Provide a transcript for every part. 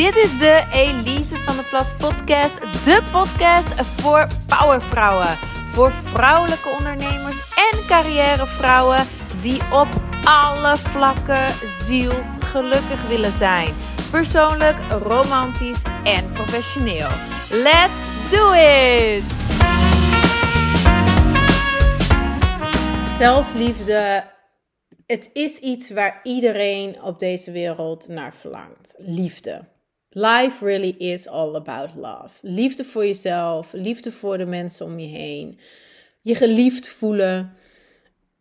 Dit is de Elise van de Plas podcast. De podcast voor powervrouwen. Voor vrouwelijke ondernemers en carrièrevrouwen die op alle vlakken zielsgelukkig willen zijn. Persoonlijk, romantisch en professioneel. Let's do it! Zelfliefde het is iets waar iedereen op deze wereld naar verlangt. Liefde. Life really is all about love. Liefde voor jezelf, liefde voor de mensen om je heen. Je geliefd voelen.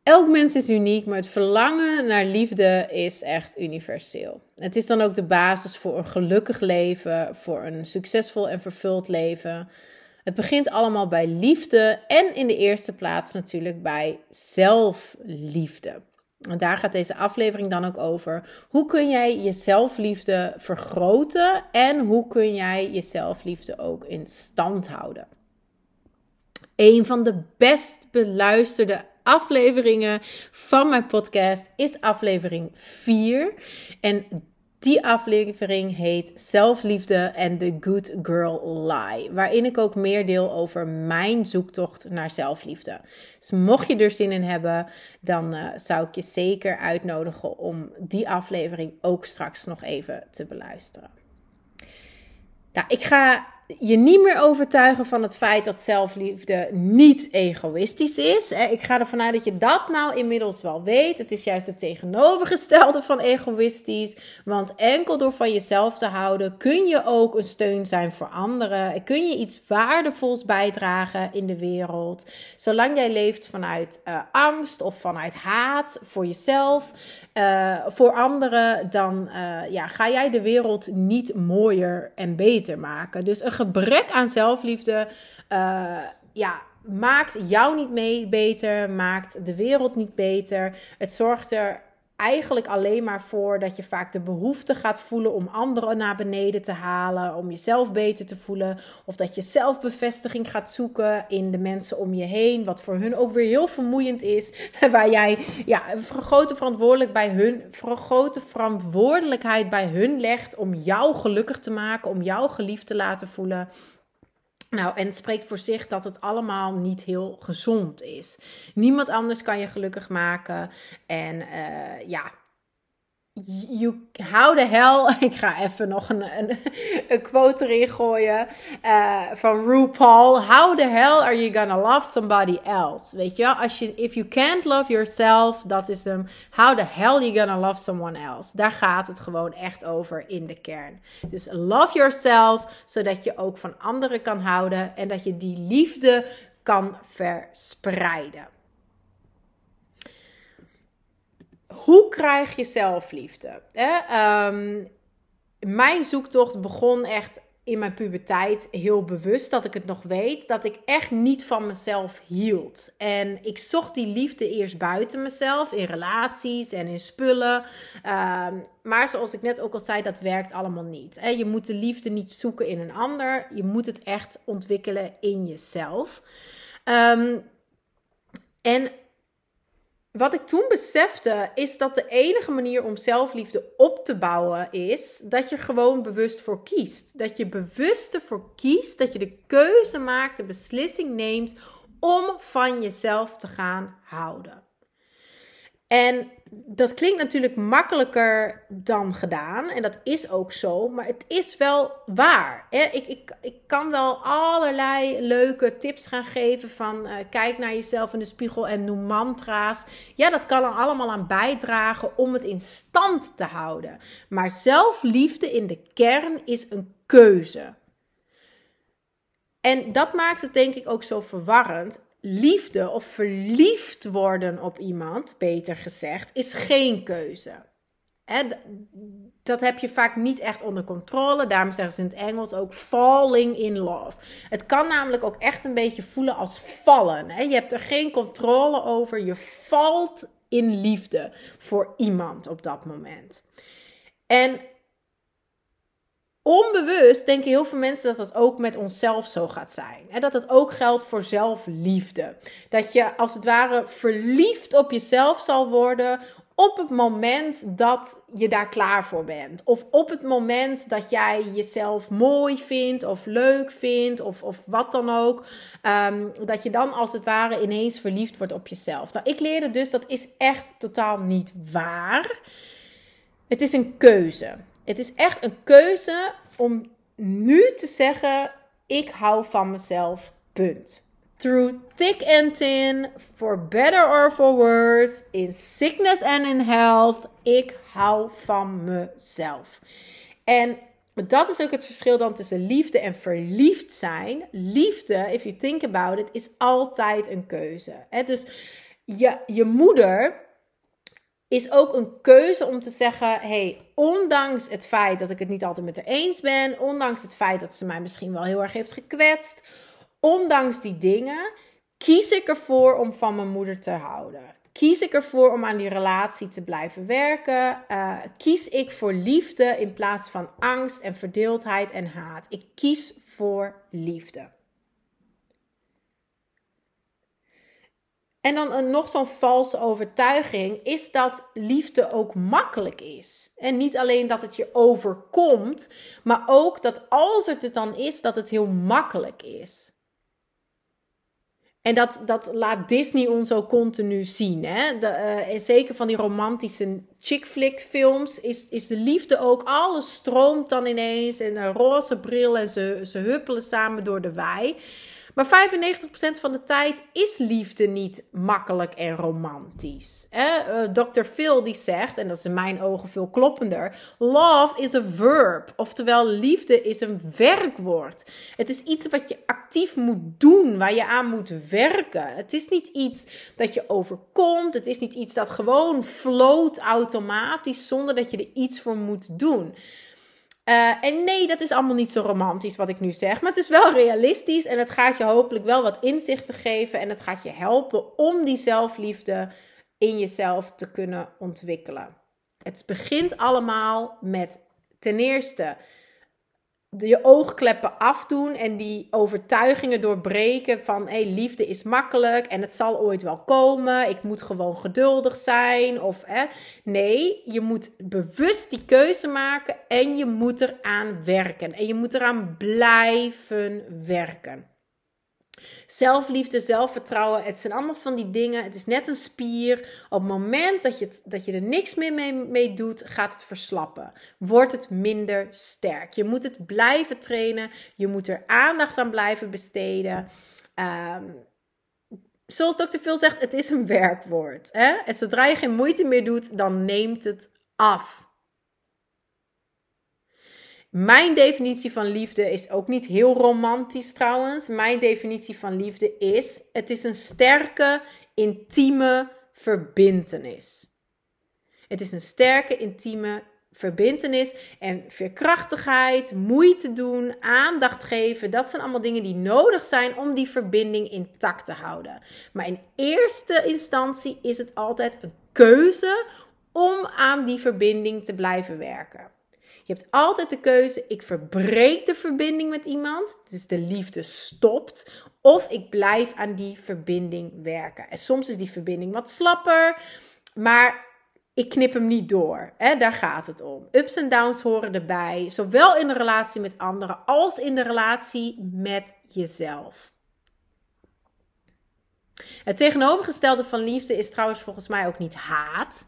Elk mens is uniek, maar het verlangen naar liefde is echt universeel. Het is dan ook de basis voor een gelukkig leven, voor een succesvol en vervuld leven. Het begint allemaal bij liefde en in de eerste plaats natuurlijk bij zelfliefde. En daar gaat deze aflevering dan ook over. Hoe kun jij je zelfliefde vergroten en hoe kun jij je zelfliefde ook in stand houden? Een van de best beluisterde afleveringen van mijn podcast is aflevering 4. En die aflevering heet Zelfliefde en The Good Girl Lie, waarin ik ook meer deel over mijn zoektocht naar zelfliefde. Dus mocht je er zin in hebben, dan uh, zou ik je zeker uitnodigen om die aflevering ook straks nog even te beluisteren. Nou, ik ga je niet meer overtuigen van het feit dat zelfliefde niet egoïstisch is. Ik ga ervan uit dat je dat nou inmiddels wel weet. Het is juist het tegenovergestelde van egoïstisch. Want enkel door van jezelf te houden kun je ook een steun zijn voor anderen. Kun je iets waardevols bijdragen in de wereld. Zolang jij leeft vanuit uh, angst of vanuit haat voor jezelf, uh, voor anderen, dan uh, ja, ga jij de wereld niet mooier en beter maken. Dus een gebrek aan zelfliefde uh, ja, maakt jou niet mee beter, maakt de wereld niet beter. Het zorgt er eigenlijk alleen maar voor dat je vaak de behoefte gaat voelen om anderen naar beneden te halen, om jezelf beter te voelen, of dat je zelfbevestiging gaat zoeken in de mensen om je heen, wat voor hun ook weer heel vermoeiend is, waar jij ja, een grote verantwoordelijk bij hun, grote verantwoordelijkheid bij hun legt om jou gelukkig te maken, om jou geliefd te laten voelen. Nou, en het spreekt voor zich dat het allemaal niet heel gezond is. Niemand anders kan je gelukkig maken. En uh, ja, You, how the hell, ik ga even nog een, een, een quote erin gooien uh, van RuPaul. How the hell are you gonna love somebody else? Weet je wel, als je, if you can't love yourself, dat is hem. How the hell are you gonna love someone else? Daar gaat het gewoon echt over in de kern. Dus love yourself, zodat je ook van anderen kan houden en dat je die liefde kan verspreiden. Hoe krijg je zelfliefde? Um, mijn zoektocht begon echt in mijn puberteit heel bewust dat ik het nog weet, dat ik echt niet van mezelf hield. En ik zocht die liefde eerst buiten mezelf, in relaties en in spullen. Um, maar zoals ik net ook al zei, dat werkt allemaal niet. Je moet de liefde niet zoeken in een ander, je moet het echt ontwikkelen in jezelf. Um, en wat ik toen besefte, is dat de enige manier om zelfliefde op te bouwen is dat je gewoon bewust voor kiest. Dat je bewust ervoor kiest, dat je de keuze maakt, de beslissing neemt om van jezelf te gaan houden. En dat klinkt natuurlijk makkelijker dan gedaan. En dat is ook zo. Maar het is wel waar. Ik, ik, ik kan wel allerlei leuke tips gaan geven. Van uh, kijk naar jezelf in de spiegel en noem mantra's. Ja, dat kan er allemaal aan bijdragen om het in stand te houden. Maar zelfliefde in de kern is een keuze. En dat maakt het denk ik ook zo verwarrend liefde of verliefd worden op iemand, beter gezegd, is geen keuze. dat heb je vaak niet echt onder controle. Daarom zeggen ze in het Engels ook falling in love. Het kan namelijk ook echt een beetje voelen als vallen. Je hebt er geen controle over. Je valt in liefde voor iemand op dat moment. En onbewust denken heel veel mensen dat dat ook met onszelf zo gaat zijn. En dat het ook geldt voor zelfliefde. Dat je als het ware verliefd op jezelf zal worden op het moment dat je daar klaar voor bent. Of op het moment dat jij jezelf mooi vindt of leuk vindt of, of wat dan ook. Ehm, dat je dan als het ware ineens verliefd wordt op jezelf. Nou, ik leerde dus dat is echt totaal niet waar. Het is een keuze. Het is echt een keuze om nu te zeggen: ik hou van mezelf. Punt. Through thick and thin, for better or for worse, in sickness and in health, ik hou van mezelf. En dat is ook het verschil dan tussen liefde en verliefd zijn. Liefde, if you think about it, is altijd een keuze. Dus je, je moeder is ook een keuze om te zeggen: hey, ondanks het feit dat ik het niet altijd met haar eens ben, ondanks het feit dat ze mij misschien wel heel erg heeft gekwetst, ondanks die dingen, kies ik ervoor om van mijn moeder te houden. Kies ik ervoor om aan die relatie te blijven werken? Uh, kies ik voor liefde in plaats van angst en verdeeldheid en haat? Ik kies voor liefde. En dan een, nog zo'n valse overtuiging is dat liefde ook makkelijk is. En niet alleen dat het je overkomt, maar ook dat als het het dan is, dat het heel makkelijk is. En dat, dat laat Disney ons ook continu zien. Hè? De, uh, zeker van die romantische chick flick films is, is de liefde ook. Alles stroomt dan ineens en een roze bril en ze, ze huppelen samen door de wei. Maar 95% van de tijd is liefde niet makkelijk en romantisch. Eh, Dr. Phil die zegt, en dat is in mijn ogen veel kloppender: Love is a verb. Oftewel, liefde is een werkwoord. Het is iets wat je actief moet doen, waar je aan moet werken. Het is niet iets dat je overkomt. Het is niet iets dat gewoon floot automatisch zonder dat je er iets voor moet doen. Uh, en nee, dat is allemaal niet zo romantisch wat ik nu zeg. Maar het is wel realistisch en het gaat je hopelijk wel wat inzichten geven. En het gaat je helpen om die zelfliefde in jezelf te kunnen ontwikkelen. Het begint allemaal met ten eerste je oogkleppen afdoen en die overtuigingen doorbreken van hé, liefde is makkelijk en het zal ooit wel komen. Ik moet gewoon geduldig zijn. Of hè. nee, je moet bewust die keuze maken en je moet eraan werken. En je moet eraan blijven werken. Zelfliefde, zelfvertrouwen, het zijn allemaal van die dingen. Het is net een spier. Op het moment dat je, dat je er niks meer mee, mee doet, gaat het verslappen. Wordt het minder sterk. Je moet het blijven trainen. Je moet er aandacht aan blijven besteden. Um, zoals Dr. Phil zegt, het is een werkwoord. Hè? En zodra je geen moeite meer doet, dan neemt het af. Mijn definitie van liefde is ook niet heel romantisch trouwens. Mijn definitie van liefde is: het is een sterke, intieme verbintenis. Het is een sterke, intieme verbintenis en veerkrachtigheid, moeite doen, aandacht geven. Dat zijn allemaal dingen die nodig zijn om die verbinding intact te houden. Maar in eerste instantie is het altijd een keuze om aan die verbinding te blijven werken. Je hebt altijd de keuze: ik verbreek de verbinding met iemand, dus de liefde stopt, of ik blijf aan die verbinding werken. En soms is die verbinding wat slapper, maar ik knip hem niet door. Hè? Daar gaat het om. Ups en downs horen erbij, zowel in de relatie met anderen als in de relatie met jezelf. Het tegenovergestelde van liefde is trouwens volgens mij ook niet haat.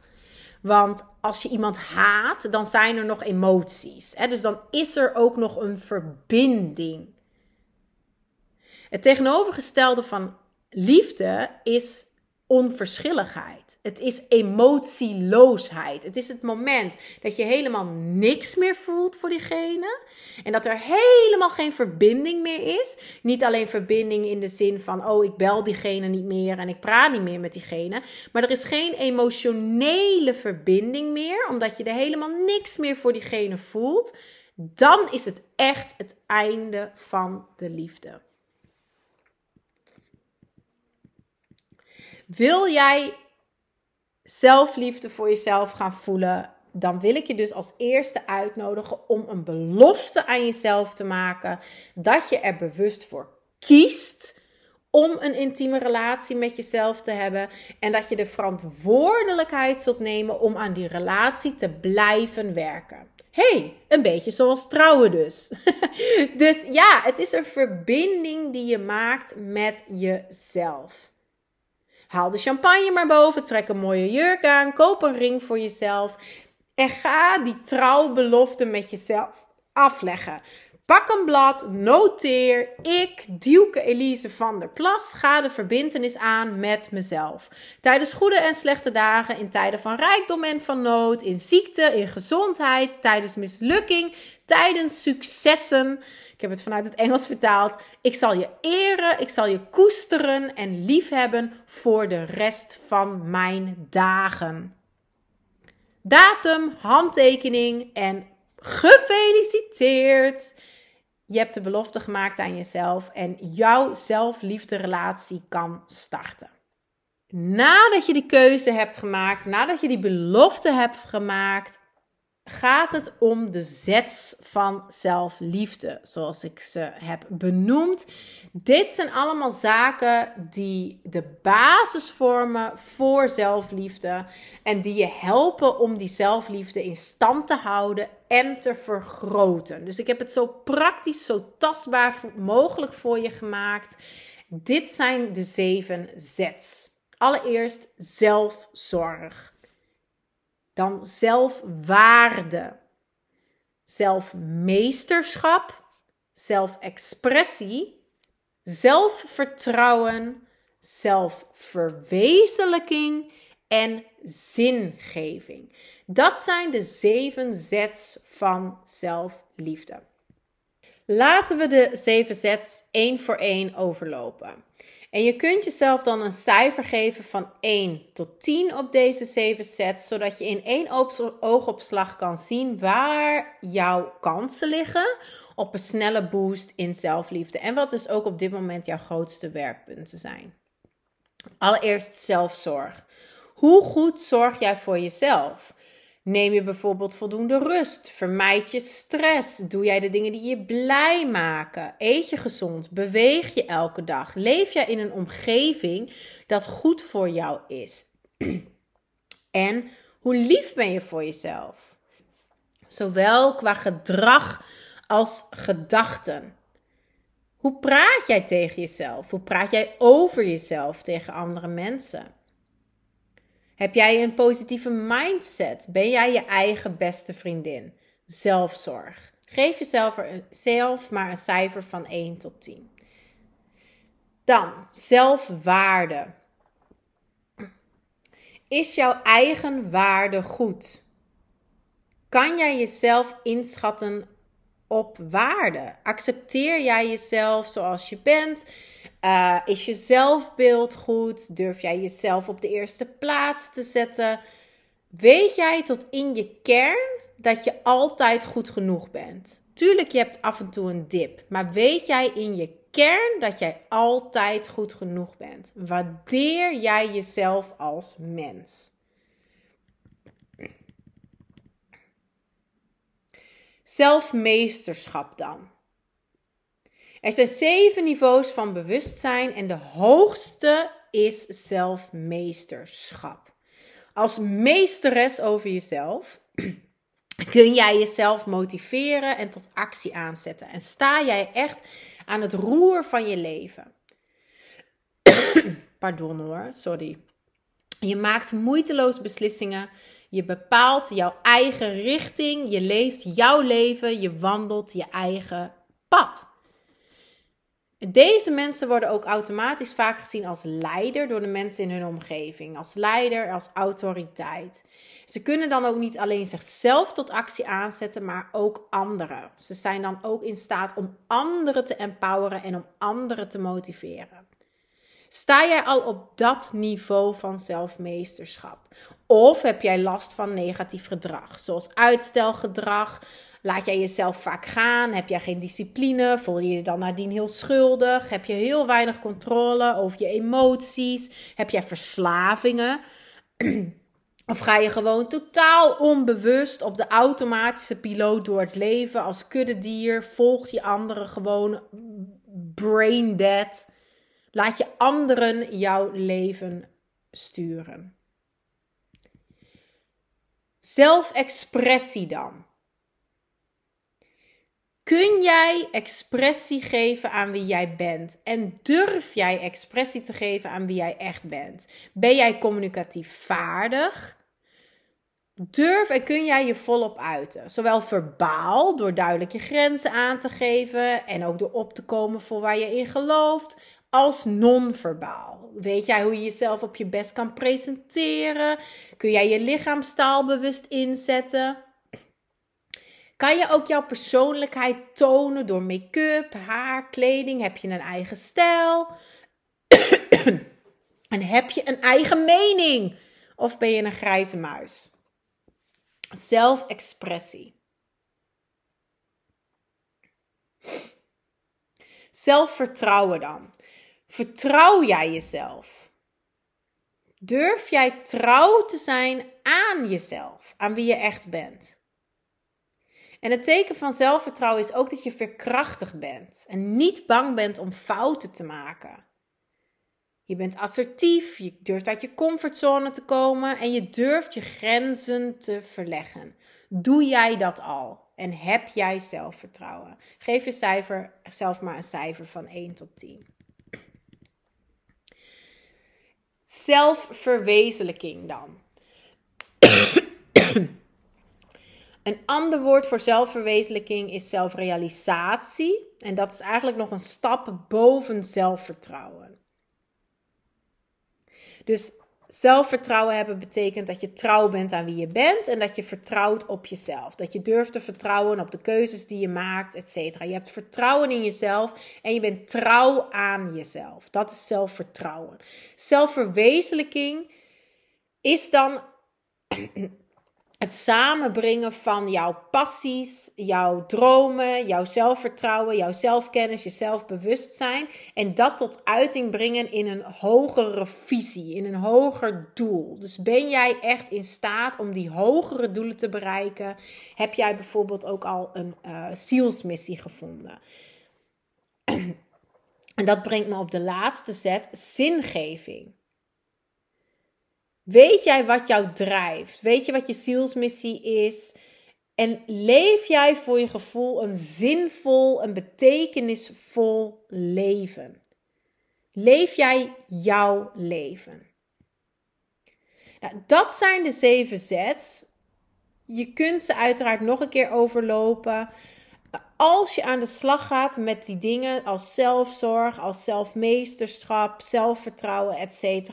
Want als je iemand haat, dan zijn er nog emoties. Hè? Dus dan is er ook nog een verbinding. Het tegenovergestelde van liefde is onverschilligheid. Het is emotieloosheid. Het is het moment dat je helemaal niks meer voelt voor diegene. En dat er helemaal geen verbinding meer is. Niet alleen verbinding in de zin van, oh, ik bel diegene niet meer en ik praat niet meer met diegene. Maar er is geen emotionele verbinding meer, omdat je er helemaal niks meer voor diegene voelt. Dan is het echt het einde van de liefde. Wil jij zelfliefde voor jezelf gaan voelen? Dan wil ik je dus als eerste uitnodigen om een belofte aan jezelf te maken dat je er bewust voor kiest om een intieme relatie met jezelf te hebben. En dat je de verantwoordelijkheid zult nemen om aan die relatie te blijven werken. hey, een beetje zoals trouwen dus. dus ja, het is een verbinding die je maakt met jezelf. Haal de champagne maar boven, trek een mooie jurk aan, koop een ring voor jezelf en ga die trouwbelofte met jezelf afleggen. Pak een blad, noteer. Ik, Dielke Elise van der Plas, ga de verbintenis aan met mezelf. Tijdens goede en slechte dagen, in tijden van rijkdom en van nood, in ziekte, in gezondheid, tijdens mislukking, tijdens successen. Ik heb het vanuit het Engels vertaald. Ik zal je eren, ik zal je koesteren en liefhebben voor de rest van mijn dagen. Datum, handtekening en gefeliciteerd! Je hebt de belofte gemaakt aan jezelf en jouw zelfliefde relatie kan starten. Nadat je die keuze hebt gemaakt, nadat je die belofte hebt gemaakt, gaat het om de zets van zelfliefde, zoals ik ze heb benoemd. Dit zijn allemaal zaken die de basis vormen voor zelfliefde en die je helpen om die zelfliefde in stand te houden en te vergroten. Dus ik heb het zo praktisch, zo tastbaar mogelijk voor je gemaakt. Dit zijn de zeven zets. Allereerst zelfzorg. Dan zelfwaarde, zelfmeesterschap, zelfexpressie, zelfvertrouwen, zelfverwezenlijking en zingeving. Dat zijn de zeven zets van zelfliefde. Laten we de zeven zets één voor één overlopen. En je kunt jezelf dan een cijfer geven van 1 tot 10 op deze 7 sets, zodat je in één oogopslag kan zien waar jouw kansen liggen op een snelle boost in zelfliefde. En wat dus ook op dit moment jouw grootste werkpunten zijn. Allereerst zelfzorg. Hoe goed zorg jij voor jezelf? Neem je bijvoorbeeld voldoende rust? Vermijd je stress? Doe jij de dingen die je blij maken? Eet je gezond? Beweeg je elke dag? Leef jij in een omgeving dat goed voor jou is? en hoe lief ben je voor jezelf? Zowel qua gedrag als gedachten. Hoe praat jij tegen jezelf? Hoe praat jij over jezelf tegen andere mensen? Heb jij een positieve mindset? Ben jij je eigen beste vriendin? Zelfzorg. Geef jezelf zelf maar een cijfer van 1 tot 10. Dan zelfwaarde. Is jouw eigen waarde goed? Kan jij jezelf inschatten op waarde? Accepteer jij jezelf zoals je bent? Uh, is je zelfbeeld goed? Durf jij jezelf op de eerste plaats te zetten? Weet jij tot in je kern dat je altijd goed genoeg bent? Tuurlijk, je hebt af en toe een dip, maar weet jij in je kern dat jij altijd goed genoeg bent? Waardeer jij jezelf als mens? Zelfmeesterschap dan. Er zijn zeven niveaus van bewustzijn en de hoogste is zelfmeesterschap. Als meesteres over jezelf kun jij jezelf motiveren en tot actie aanzetten. En sta jij echt aan het roer van je leven. Pardon hoor, sorry. Je maakt moeiteloos beslissingen. Je bepaalt jouw eigen richting. Je leeft jouw leven. Je wandelt je eigen pad. Deze mensen worden ook automatisch vaak gezien als leider door de mensen in hun omgeving. Als leider, als autoriteit. Ze kunnen dan ook niet alleen zichzelf tot actie aanzetten, maar ook anderen. Ze zijn dan ook in staat om anderen te empoweren en om anderen te motiveren. Sta jij al op dat niveau van zelfmeesterschap? Of heb jij last van negatief gedrag, zoals uitstelgedrag, Laat jij jezelf vaak gaan? Heb jij geen discipline? Voel je je dan nadien heel schuldig? Heb je heel weinig controle over je emoties? Heb jij verslavingen? Of ga je gewoon totaal onbewust op de automatische piloot door het leven als kuddedier? Volg je anderen gewoon brain dead? Laat je anderen jouw leven sturen. Zelfexpressie dan. Kun jij expressie geven aan wie jij bent? En durf jij expressie te geven aan wie jij echt bent? Ben jij communicatief vaardig? Durf en kun jij je volop uiten? Zowel verbaal, door duidelijk je grenzen aan te geven en ook door op te komen voor waar je in gelooft, als non-verbaal. Weet jij hoe je jezelf op je best kan presenteren? Kun jij je lichaamstaal bewust inzetten? Kan je ook jouw persoonlijkheid tonen door make-up, haar, kleding? Heb je een eigen stijl? en heb je een eigen mening? Of ben je een grijze muis? Zelfexpressie. Zelfvertrouwen dan. Vertrouw jij jezelf? Durf jij trouw te zijn aan jezelf, aan wie je echt bent? En het teken van zelfvertrouwen is ook dat je verkrachtig bent en niet bang bent om fouten te maken. Je bent assertief, je durft uit je comfortzone te komen en je durft je grenzen te verleggen. Doe jij dat al? En heb jij zelfvertrouwen? Geef je cijfer, zelf maar een cijfer van 1 tot 10. Zelfverwezenlijking dan. Een ander woord voor zelfverwezenlijking is zelfrealisatie. En dat is eigenlijk nog een stap boven zelfvertrouwen. Dus zelfvertrouwen hebben betekent dat je trouw bent aan wie je bent en dat je vertrouwt op jezelf. Dat je durft te vertrouwen op de keuzes die je maakt, et cetera. Je hebt vertrouwen in jezelf en je bent trouw aan jezelf. Dat is zelfvertrouwen. Zelfverwezenlijking is dan het samenbrengen van jouw passies, jouw dromen, jouw zelfvertrouwen, jouw zelfkennis, je zelfbewustzijn. En dat tot uiting brengen in een hogere visie, in een hoger doel. Dus ben jij echt in staat om die hogere doelen te bereiken? Heb jij bijvoorbeeld ook al een uh, zielsmissie gevonden? en dat brengt me op de laatste set, zingeving. Weet jij wat jou drijft? Weet je wat je zielsmissie is? En leef jij voor je gevoel een zinvol, een betekenisvol leven? Leef jij jouw leven? Nou, dat zijn de zeven sets. Je kunt ze uiteraard nog een keer overlopen als je aan de slag gaat met die dingen als zelfzorg, als zelfmeesterschap, zelfvertrouwen, etc.,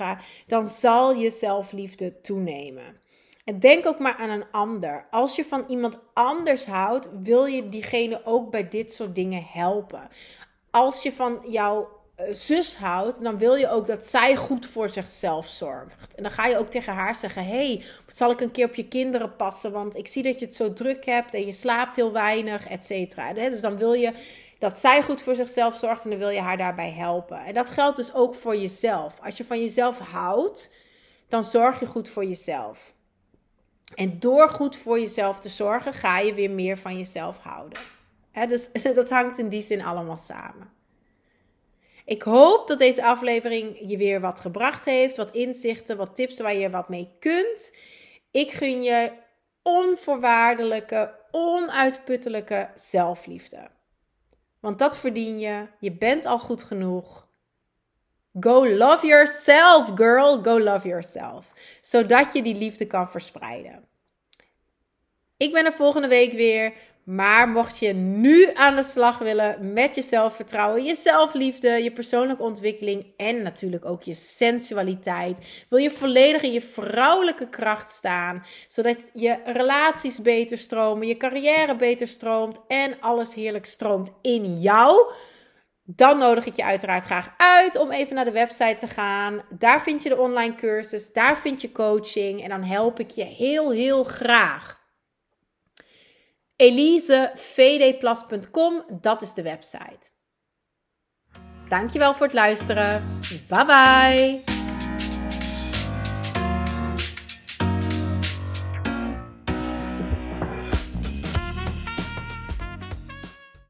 dan zal je zelfliefde toenemen. En denk ook maar aan een ander. Als je van iemand anders houdt, wil je diegene ook bij dit soort dingen helpen. Als je van jouw zus houdt, dan wil je ook dat zij goed voor zichzelf zorgt. En dan ga je ook tegen haar zeggen: hey, zal ik een keer op je kinderen passen? Want ik zie dat je het zo druk hebt en je slaapt heel weinig, et cetera. Dus dan wil je dat zij goed voor zichzelf zorgt en dan wil je haar daarbij helpen. En dat geldt dus ook voor jezelf. Als je van jezelf houdt, dan zorg je goed voor jezelf. En door goed voor jezelf te zorgen, ga je weer meer van jezelf houden. dus dat hangt in die zin allemaal samen. Ik hoop dat deze aflevering je weer wat gebracht heeft, wat inzichten, wat tips waar je wat mee kunt. Ik gun je onvoorwaardelijke, onuitputtelijke zelfliefde. Want dat verdien je. Je bent al goed genoeg. Go love yourself, girl. Go love yourself. Zodat je die liefde kan verspreiden. Ik ben er volgende week weer. Maar mocht je nu aan de slag willen met je zelfvertrouwen, je zelfliefde, je persoonlijke ontwikkeling en natuurlijk ook je sensualiteit, wil je volledig in je vrouwelijke kracht staan, zodat je relaties beter stromen, je carrière beter stroomt en alles heerlijk stroomt in jou. Dan nodig ik je uiteraard graag uit om even naar de website te gaan. Daar vind je de online cursus, daar vind je coaching en dan help ik je heel, heel graag elisevdplas.com, dat is de website. Dankjewel voor het luisteren. Bye bye.